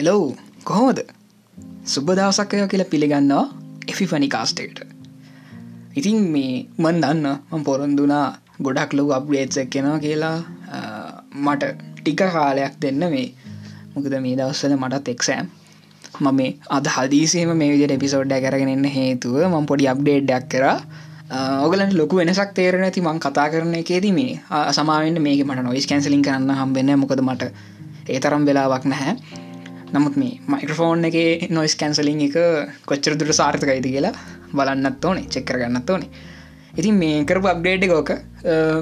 Hello කොහොමද? සුබ දවසක්කය කියලා පිළිගන්නවා එෆි ෆනි කාස්ටේට ඉතින් මේ මන් දන්න මං පොරොන්දුනා ගොඩක් ලොකු අප්ගේට්සක් කෙනවා කියලා. මට ටික කාලයක් දෙන්න මේ. මොකද මේ දවස්සල මටත් එක්සෑම් මම මේ අද හදිසිම මේ විදිට එපිසෝඩ්ඩ කරගෙනන්න හේතුව මං පොඩි අප්ඩේට්ඩක් කර. ඔගලට ලොකු වෙනසක් තේරන ඇති මං කතා කරන එකේද මේ. සමාවෙන් මේක මට නොයිස් කැන්සලින් කරන්න හම්බෙන්න මොකද මට ඒ තරම් වෙලාවක් නැහැ. නමුත් මේ මයික්‍රෆෝන් එක නොයිස් කැන්සලින් එක කොච්චර දුර සාර්ථකයිද කියලා බලන්නත් ඕනේ චෙක්කර ගන්නත් ඕනේ. ඉතින් මේ කරපු අප්ඩේට් එකෝක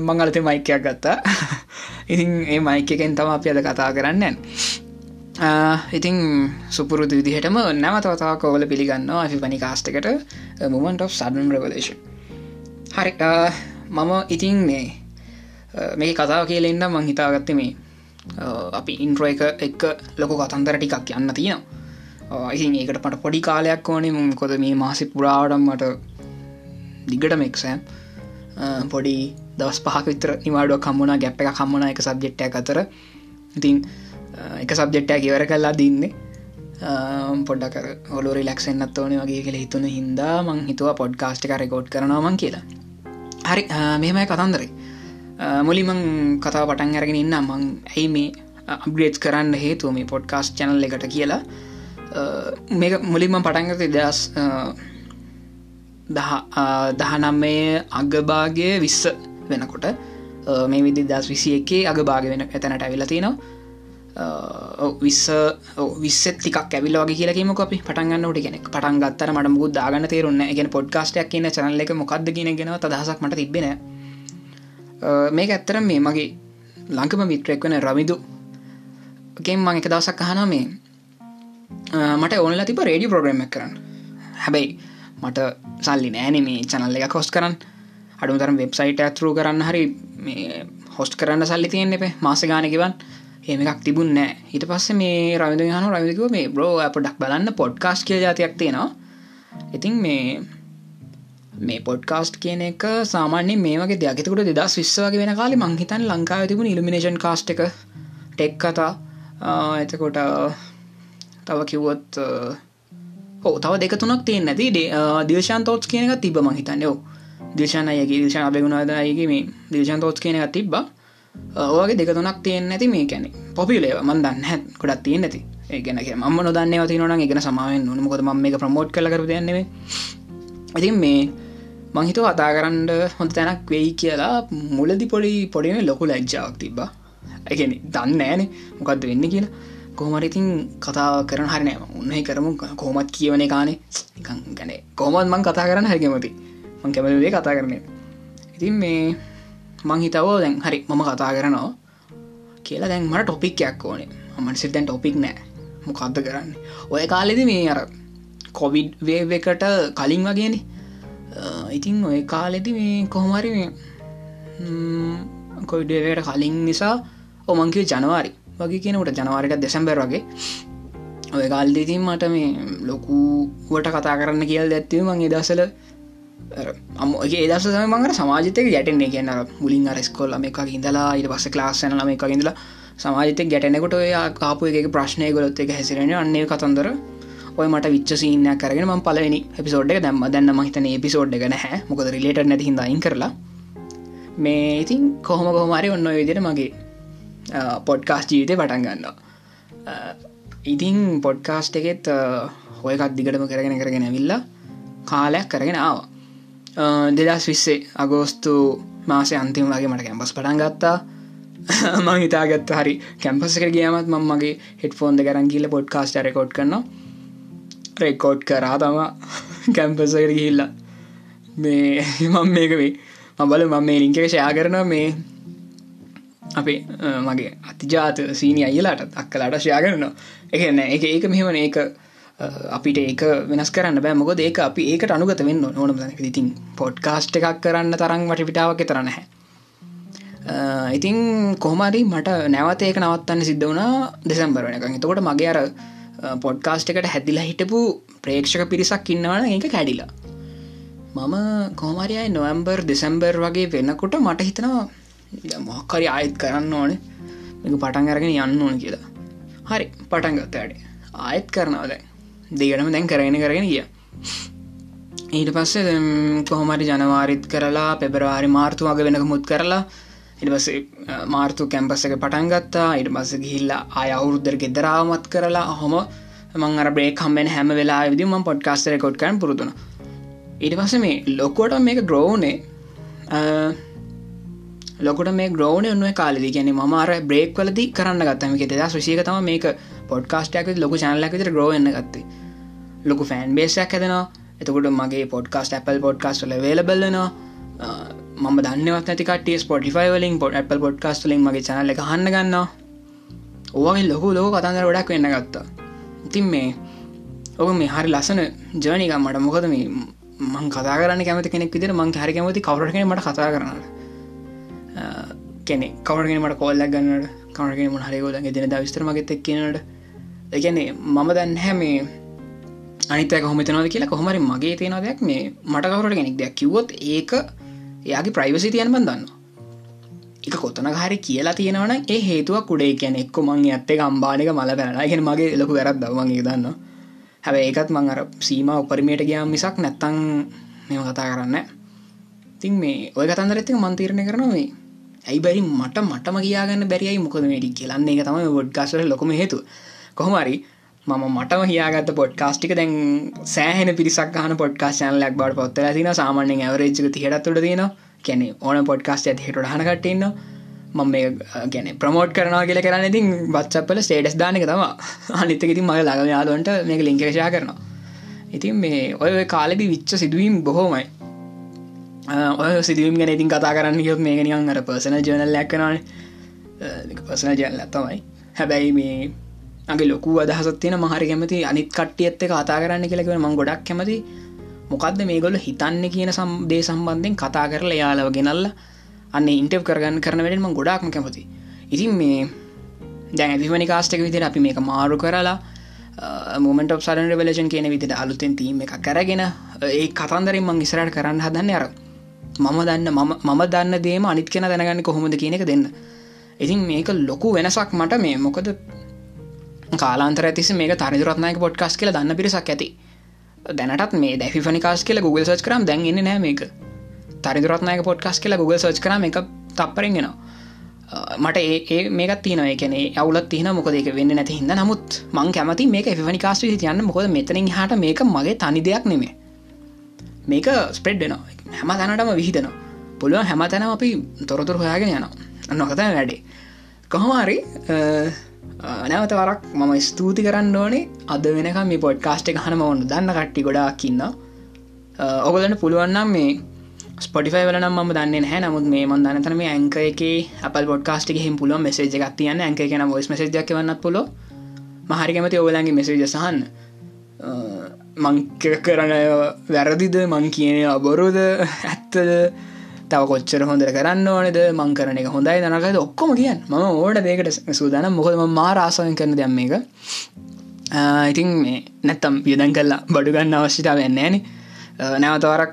මංගලතේ මයිකයක් ගත්තා. ඉතින් ඒ මයික එකෙන් තම අපි අද කතා කරන්න. ඉතිං සුපුරුදු විදිහටම නැවතවතා කෝල පිළිගන්න අපි පනි කාස්ටකට මොමන්ට of සඩන් රවලේෂන් හරි මම ඉතින් මේ මේ කතාව කියලෙන්න මං හිතාගත්ත මේ අපි ඉන්ට්‍ර එක එක්ක ලොක කතන්දර ටිකක් යන්න තියෙනවා. ඉතින් ඒකට පට පොඩි කාලයක් ඕනේ. මොකොද මේ මාසි පුරාවටම් මට දිගටමෙක්සෑම් පොඩි දවස් පහක විතර නිවාඩුව කම්මුණ ගැප් එක කම්මන එක සබ්ජෙට්ටය අතර. ඉතින් එක සබ්ජෙට්ටය කිවර කල්ලා දින්නේ. පොඩ්ඩකර ඔලු රිලක්ෂෙන්න්නත් ඕන වගේ කියල හිතුන හින්දා මං හිතුව පොඩ්කාස්ට් එක රෙකෝඩ් කරනවාමන් කියලා. හරි මෙමයි කතන්දරේ. මුලිමං කතාව පටන් අරගෙන ඉන්න. මං ඇයි මේ අප්ග්‍රේට් කරන්න හේතුව මේ පොඩ්කාස්ට චැනල් එකට කියලා. මේ මුලින්ම පටන්ගත දස් දහනම්මය අගභාගය විස්ස වෙනකොට. මේ විදි දස් විසි එකේ අගභාග වෙන එතැනට ඇවිලතිනවා විස්ස විස්සෙත් ටික් ඇවිලෝගේ කියලකීම අපි. පටන්ගන්නට කෙනෙක්. පටන් ගත්තර මට මුද දාගන්න තේරුන්න එක පොඩ්කාස්ටයක් කියන චනල්ල එක මොකක්ද කියන ගෙන දහසක් මට තිබෙන මේක ඇත්තර මේ මගේ ලංකම මිත්‍රෙක් වන රවිදු ගෙන් මං එක දවසක් අහන මේ මට ඕනලා තිබ රේඩිය ප්‍රෝග්‍රම කරන්න හැබැයි මට සල්ලි නෑන මේ චනල්ල එක කොස් කරන්න අඩුතරම් වෙබ්සයිට ඇතුරු කරන්න හරි මේ හොස්ට කරන්න සල්ලි තියෙන් එපේ මාස ගානකිවන් ඒම එකක් තිබුන් නෑ හිට පස්ස මේ රවිද හන රවිදකව මේ බ්‍රෝ පොඩක් බලන්න පොඩ්කාස් කිය ජාතියක් තියෙනවා ඉතින් මේ මේ පොඩ්කාස්ට් කියන එක සාමාන්‍ය මේ වගේ දෙයක්තකට දෙදස් විශ්වාගේ වෙන කාලි මංහිතන් ලංකාව තිබුණ ඉල්ිනේෂන් කාස්ට් එක. ටෙක් කතා. එතකොට තව කිව්වොත් හෝ තව දෙක තුනක් තියෙන් නැති. දේශන් තෝත් කියන එක තිබ මහිතන්න යෝ දේශන අයගේ දේශන අභගුණාදයගේ මේ දේශන් තෝත් කියන එක තිබ්බ. ඕගේ දෙක තුනක් තියෙන් නැති මේ කැනෙ පොපිලේව මන් දන්න හැ ගොඩත් තියෙන් නැති. ඒගෙන ම නොදන්න ති න ගෙන සමාවෙන් නොනකොද ම මේ ප්‍රමෝට් කලකර දන්නේ ඉතින් මේ මංහිත කතා කරන්න හොඳ තැනක් වෙයි කියලා මුලදි පොඩි පොඩිම ලොකු ලැජ්ජාවක් තිබ්බා. ඇගෙන දන්න ෑන මොකක්ද වෙන්න කියලා. කොහමරිඉතින් කතා කරන හරිනෑ උන්නහහි කරමු. කෝමත් කියවන කානේ ගැන කෝමත් මං කතා කරන්න හැකමති මං කැමවේ කතා කරන ඉතින් මේ මංහිතවෝ දැන් හරි මම කතා කරනවා කියලා දැන් මට ටොපික්යක් ඕනේ. මට සිතැන් ටොපික් නෑ. මොකක්ද කරන්න? ඔය කාලෙද මේ අර කොවිඩ් වේ එකට කලින් වගේනේ. ඉතින් ඔය කාලෙති මේ කොහොමරි මේ කොයිඩවට කලින් නිසා ඔමංකිව ජනවාරි. වගේ කියනට ජනවාරිට දෙසැම්බර් වගේ. ඔය කාල්දීතින් මට මේ ලොකුවට කතා කරන්න කියල් දැත්වීම මගේ දසල අමගේ දස මඟට සමාජතක ගැටෙන්නේ. කියන්න මුලින් අරස්කොල් මේක ඉඳලා ඉට පස ලාස්සන ම එක ඉඳලා සමාජත ගැටනෙකොට ඔය කාපු එක ප්‍රශ්නය ගොලොත් එක හැසිරෙන අන්නේ කතන්දර ඔය මට විච්ච සිීනය කරගෙන ම පලවෙනි එපිසෝඩ් එක දැම්ම. දැන්න මහිතන එපිසෝඩ් එක නැහැ. මොකද රිලේට නැති හිදයින් කරලා. මේ ඉතින් කොහොම කොහොමරි ඔන්න විදිර මගේ පොඩ්කාස් ජීවිතය පටන් ගන්නවා. ඉතින් පොඩ්කාස්ට් එකෙත් හොයකත් දිගටම කරගෙන කරගෙන ඇවිල්ලා කාලයක් කරගෙන ආවා. දෙදස් විස්සේ අගෝස්තු මාසය අන්තිම වගේ මට කැම්පස් පටන් ගත්තා. මං හිතාගත්ත හරි කැම්පස එක ගියමත් ම මගේ හෙට ෆෝන්ද කරන්ගිල්ල පොඩ්කාස්ට රෙකෝඩ් කරනවා. රෙකෝඩ් කරා තම කැම්පසකට ගිහිල්ලා. මේ මම මේක වේ මබල මම මේ ලිංක ෂයා කරනවා. මේ අපේ මගේ අතිජාත සීනි අයිලාට අක්කලාට ෂයා කරනවා. එකන එක ඒක මෙහෙමන. ඒක අපිට ඒක වෙනස් කරන්න බෑ. මොකද ඒක අපි ඒකට අනුගත වෙන්න ඕනම ඉතින් පොඩ්කාස්ට් එකක් කරන්න තරම් වට පිටාවක තරනහැ ඉතින් කොහමරි මට නැවත ඒක නවත්තන්න සිද්ධ වුණා දෙසම්බර වෙනකං එතකොට මගේ අර පොඩ්කාස්ට් එකට හැදිලා හිටපු ප්‍රේක්ෂක පිරිසක් ඉන්නවන ඒක කැඩිලා. මම කෝමරයයි නොවම්බර් දෙසැම්බර් වගේ වෙනකොට මට හිතනවා මොක්කරි ආයත් කරන්න ඕන. එක පටන් අරගෙන යන්න ඕන කියලා. හරි පටන් ගත්තයට ආයත් කරනවාද දෙගටම දැන් කරගෙන කරගෙන ගිය. ඊට පස්සේ කොහොමරි ජනවාරිත් කරලා පෙබරවාරි මාර්තු වග වෙනක මුත් කරලා ඉට පස මාර්තු කැම්පස එක පටන් ගත්තා. ඉට පස්ස ගිහිල්ලා අය අවුරුද්දර ගෙදරාවමත් කරලා හොම මං අර බ්‍රේ කම්බෙන් හැම වෙලා විදි ම පොඩ්කාස්ටර කොට්කන් පුරුදුන ඉට පස මේ ලොකුවට මේක ග්‍රෝනේ ලොකට මේ ග්‍රෝණ ඔන්න කාලදි. ගැන මර බ්‍රේක් වලදි කරන්න ගත්තම ෙද ශෂික තම මේක පොඩ්කාස්ටයක් ලොක චනලක ග්‍රෝන්න ගත්තේ. ලොකු ෆෑන් බේසයක් ඇදෙනවා එතකොට මගේ පොඩ්කාස්ට Apple පොඩ්කාස්ටල වේලබල්ලනවා මම දන්නවත් ඇතිකට ස්පොටිෆයි වලින් පොට Apple පොඩ්කාස්ටලින් මගේ චනල එක හන්න ගන්න ඕවගේ ලොකු ලෝක කතන්දර ගොඩක් වෙන්න ගත්තා. ඉතින් මේ ඔක මේ හරි ලස්සන ජනික මට මොකද මේ මං කතා කරන්න කැමති කෙනෙක් විදිර මං හරි කැමති කවරගෙන මට කතා කරන්න කෙනෙ කවරගෙන මට කොල්ලක් ගන්නට කවරගෙන මන හරිගෝල දෙන දවිස්තර මගෙත් එක් කියනට එකනේ මම දන්න හැ මේ අනිතක හොමතනවද කියලා. කොහොමරි මගේ තියෙන දෙයක් මේ මට කවරට කෙනෙක් දෙයක් කිවොත් ඒක එයාගේ ප්‍රයිවසි තියන් බඳන්න එක කොතන හරි කියලා තියෙනවන ඒ හේතුවක් කුඩේ කියන එක්ක මං ඇත්තේ අම්බානක මල පැනලා. ගෙන මගේ ලොකු වැරත් දවමගේ දන්න හැබැ ඒකත් මං අර සීම උපරිමයට ගියාම් මිසක් නැත්තං මෙම කතා කරන්න තින් මේ ඔය කතන්දර ඇතික මන්තීරණය කරනවා මේ ඇයි බැරි මට මටම කියාගන්න බැරියි මොකද මේටි කියලන්නේ එක තම ොඩ්කාසර ලොකම හේතු කොහොමරි මම මටම හියාගත පොඩ්කාස්ටික දැන් සෑහෙන පිරිසක් හන පොඩ්කාස් චනලක් බට පොත්තල තින සාමාන්‍යෙන් ඇවරේජ්ක තිහටත්තුට තියෙන කැනෙ ඕන පොඩ්කාස්ට ඇති හිට හනකටන්න මම මේ ගැන ප්‍රමෝට් කරනවා කියල කරන්න ඉතින් බච්චපල ස්ටේටස් දානක තම අනිතක ඉතින් මගේ ළඟම යාලුවන්ට මේක ලිංකේෂා කරනවා. ඉතින් මේ ඔය කාලෙදි විච්ච සිදුවීම් බොහෝමයි. ඔය සිදුවම් ගැන ඉතින් කතා කරන්න යොත් මේ නියන් අර පර්සන ජනල් ලැක්කනන පර්සන ජනල තමයි. හැබැයි මේ අගේ ලොකු අදහසත් තියෙන මහරි කැමති අනිත් කට්ටියත්ත කතා කරන්න කියලකව මං ගොඩක් කැමති. මොකක්ද මේගොල්ල හිතන්න කියන සම්දේ සම්බන්ධයෙන් කතා කරලා යාලව ගෙනල්ල අන්න ඉන්ටව් කරගන්න කරන වැඩෙන්ම ගොඩක්ම කැමති. ඉතින් මේ දැන් ඇතිවනි කාස්ටක විදිර අපි මේක මාරු කරලා මොමට සරන් රවලෂන් කියන විදිට අලුතෙන් තීම එක කරගෙන ඒ කතන්දරින් මං ඉස්රට කරන්න හදන්න අර මම දන්න මම දන්න දේම අනිත් කෙන දැනගන්න කොහොමද කියන එක දෙන්න. ඉතින් මේක ලොකු වෙනසක් මට මේ මොකද කාලාන්තර ඇතිස මේ තරිදුරත්නයක පොඩ්කාස් කියල දන්න පිරිසක් ඇති. දැනටත් මේ දැෆි කාස් කියල Google සච් කරම් දැන්න්න නෑ මේක. තරිදුරත්නයක පොඩ්කාස් කියලා Google සච් කරම එක තප්පරෙන්ගෙන මට ඒ මේක තින එකන අවුලත් තින මොකද එක වෙන්න නැති හිද නමුත් මං කැමති මේක එෆනි කාස් යන්න. මොකද මෙතනින් හට මේක මගේ තනි දෙයක් නෙමේ මේක ස්පෙඩ්ඩනවා හැම තැනටම විහිතනවා පුළුවන් හැම තැනම අපි තොරතුර හොයාගෙන යනවා. නොකත වැඩේ. කොහොමාරි නැවත වරක් මම ස්තුති කරන්න ඕනේ. අද වෙනක මේ පොඩ්කාස්ට් එක හනම ඔන්න දන්න කට්ටි ගොඩාක්කින්න ඔගලට පුළුවන්නම් මේ ස්පොටිෆයි වල නම් ම දන්න හැ නමුත් මේ මන් දන්න තන මේ ඇංක එක අපල් පොඩ්කාස්ට් එක හිම පුළුව මෙසේජ එකක් තියන්න. ඇක කියන ොස් මසේජක් වන්න පුලො මහරිකමති ඔගලන්ගේ මෙසේජ සහන්න මංක කරන වැරදිද? මං කියන අබොරුද? ඇත්තද? තව කොච්චර හොඳර කරන්න ඕනෙද? මං කරන එක හොඳයි දනකද ඔක්කොම කියන්න. ම ඕට දේකට සූදානම්. මොකදම මාරාසයෙන් කරන දෙයම් එක ඉතින් මේ නැත්තම් වියදන් කල්ලා බඩුගන්න අවශ්‍යතාව වෙන්නේන නැවතවරක්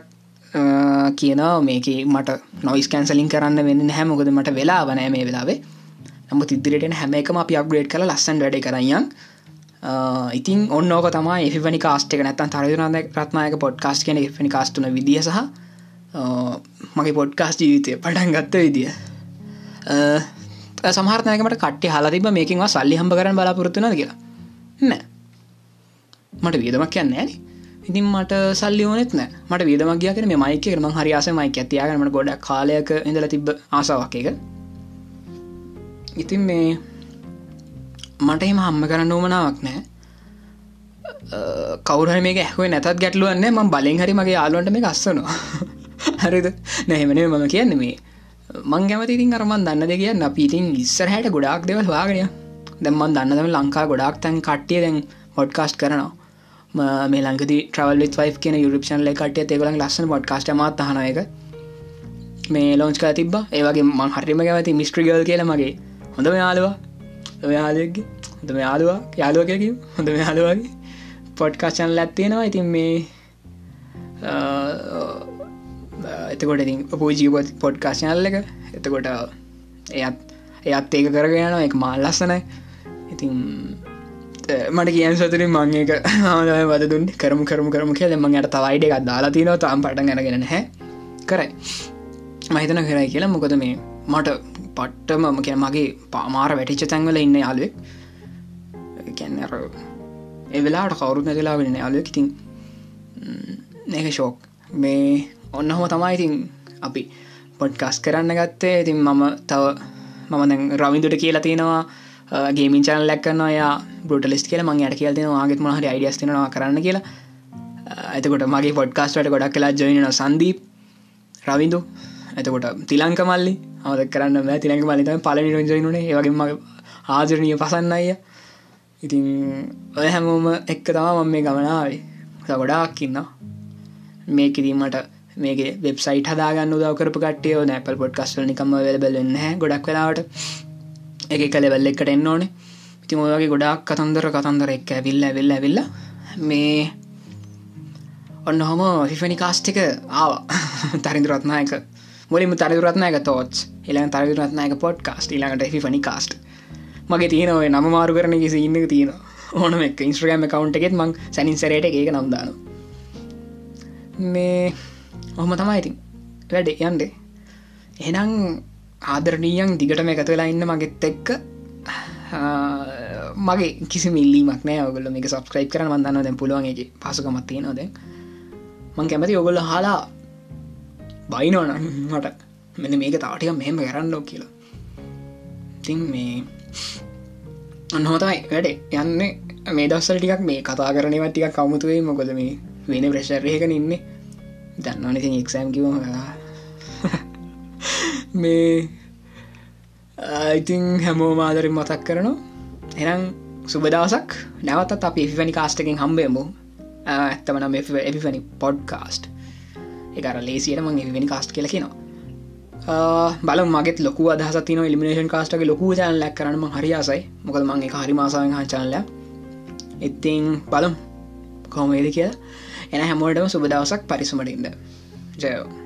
කියනවා මේක මට නොයිස් කැන්සලින් කරන්න වෙන්න හැමොකද මට වෙලා වනෑ මේ වෙලාවේ. නම තිදිරට හැම එකම අපි අප්ග්‍රේඩ් කළ ලස්සන් වැඩ කරයන් ඉතින් ඔන්න ඕක තමයි එෆනි කාස්ටක නැත්තන් තරයුරන රත්නායක පොඩ්කාස්ට කියන එෆනි කාස්ටන විදිහ සහ මගේ පොඩ්කාස් ජීවිතය පටන් ගත්ත විදිිය. සමහරනයකට කට්ටි හලතිබ මේකින්වා සල්ලි හම්බ කරන බලාපොරත්තුනද කියලා. නෑ. මට වියදමක් කියන්න ෑන ඉතින් මට සල්ලි ඕනෙත් නෑ. මට වියදමක් ගිය කර මේ මයික ම හරියාස මයික ඇතියාගනට ගොඩ කාලයක ඉඳල තිබ ආසාවක් එක ඉතින් මේ මට එම හම්ම කරන්න ඕමනාවක් නෑ. කවර මේ ඇහුව නැතත් ගැටලුවන්න ම බලින් හරි මගේ යාලුවන්ට මේ අස්සනවා. හරිද? නැහෙමනේ මම කියන්න මේ මං ගැමතිතින් අරමන් දන්න දෙ කියන්න අපිඉතින් ඉස්සර හැට ගොඩක් දෙවල් වාගෙන දැම්මන් දන්නදම ලංකා ගොඩක් තැන් කට්ටිය දැන් පොඩ්කාස්ට් කරනවා. මේ ලංකති ට්‍රවල් වයි කියන යුරපෂන් ලෙකට තෙකලන් ලස්සන පොඩ්කාස්ට මත් හන එක මේ ලෝංච් කා තිබ ඒවගේ මං හරිම ගැවති මිස්ට්‍රිගල් කියල මගේ. හොඳම යාලවා ඔයාලගේ හොඳම යාලවා යාලුව කියකි හොඳම යාලුවගේ පොඩ්කාස්ටන් ලැත්තියෙනවා ඉතින් මේ එතකොට ඉතින් පූජීපොත් පොඩ්කාශනල්ල එක. එතකොට එයත් එයත් ඒක කරගෙන එක මාල් ලස්සනයි. ඉතින් මට කියන් සතුරින් මං එක හමදම වදදුන් කරම කරම කරම කිය දෙම යට තවයිඩ එකක් දාලා තිනව තාම් පට ගැනගෙන හැ කරයි. මහිතන කරයි කියලා. මොකද මේ මට පට්ටම කිය මගේ පාමාර වැටිච්ච තැන්වල ඉන්න යාලුවෙක් කැන්නර එවෙලාට කවරුත් නැතිලා වෙන යාලුවෙක් ඉතින් ඒක ශෝක් මේ ඔන්න හොම තමයි ඉතින් අපි පොඩ්කස් කරන්න ගත්තේ. ඉතින් මම තව මම දැන් රවිදුට කියලා තියෙනවා ගේමින් චන ලැක්කන්න යා බෘටලිස් කියල මං යට කියල් දෙෙන වාගෙත් මහරි අයිඩියස් තිනවා කරන්න කියලා. ඇතකොට මගේ පොඩ්කාස්ටට ගොඩක් කලා ජොයින සන්දීප් රවිදු ඇතකොට තිලංක මල්ලි. හද කරන්න ෑ තිලංක මල්ලිතම පලනි රජයිනුනේ ඒවගේ මගේ ආදරණය පසන්න අය ඉතින් ඔය හැමෝම එක්ක තම මම මේ ගමනාවේ ගොඩාක් ඉන්න මේක ඉදීමට මේක වෙබ්සයිට හදාගන්න දවකරපු කටයෝ නැපල් පොඩ්කස්වල නිකම වෙලබලන්න ගොඩක් වෙලාවට. එක කලෙවල්ල එකට එන්න ඕනේ. ඉතින් ඔයගේ ගොඩක් කතන්දර කතන්දර එක් ඇවිල්ල ඇවිල්ල ඇවිල්ල මේ ඔන්න හොම ෆිෆනි කාස්ටික ආවා. තරින්දුරත්නායක මුලින්ම තරිදුරත්නායක තෝච් එලන් තරිදුරත්නායක පොඩ් කාස්ට ඊලාට ෆිනි කාස්ට මගේ තියෙනව නම මාරු කරන කිසි ඉන්න තියෙන ඕනම එක ඉන්ස්ට්‍රගෑම කවන්් එකෙත් මං සැනින් සරයට ඒක නම්දාන මේ ඔහොම තමයි ඉතින් වැඩ යන්ඩේ එනම් ආදරණීයන් දිගටම එකතු වෙලා ඉන්න මගෙත් එක්ක මගේ කිසි මිල්ලීමක් නෑ ඔගොල්ල මේක සබස්ක්‍රයිප් කරන මන්දන්න දැන් පුළුවන්ගේ පසුකමත්තිය නොද මං කැමති ඔගොල්ල හලා බයිනෝන මට. මෙ මේක තාටික මෙහෙම කරන්නෝ කියලා. ඉතින් මේ අන්නහොතයි වැඩේ යන්නේ. මේ දස්සල් ටිකක් මේ කතා කරනවත් ටික කමුතුවේ මොකොද මේ වෙන ප්‍රශ්රයකන ඉන්නේ. දන්නවන ඉතින් එක්සෑම් කිව මේ ඉතිං හැමෝ මාදරින් මතක් කරනවා. එනම් සුබදවසක් නැවතත් අප එෆිවැනි කාස්ටකින් හම්බේමු ඇත්තමන එෆිවැනි පොඩ්කාස්ට් එකර ලේසියට මං එවිනි කාස්ට් කියල කිනවා බල මගේ ලොක අදහසතින ඉලිමිනේෂන් කාස්ටගේ ලොකු ජන ලැක් කරනම හරියාසයි මොකද මගේ හරි මාසාවෙන් චනල ඉතිං බලම්. කොමේද කියලා. එන හැමෝටම සුබදවසක් පරිසුමටින්ද ජයෝ.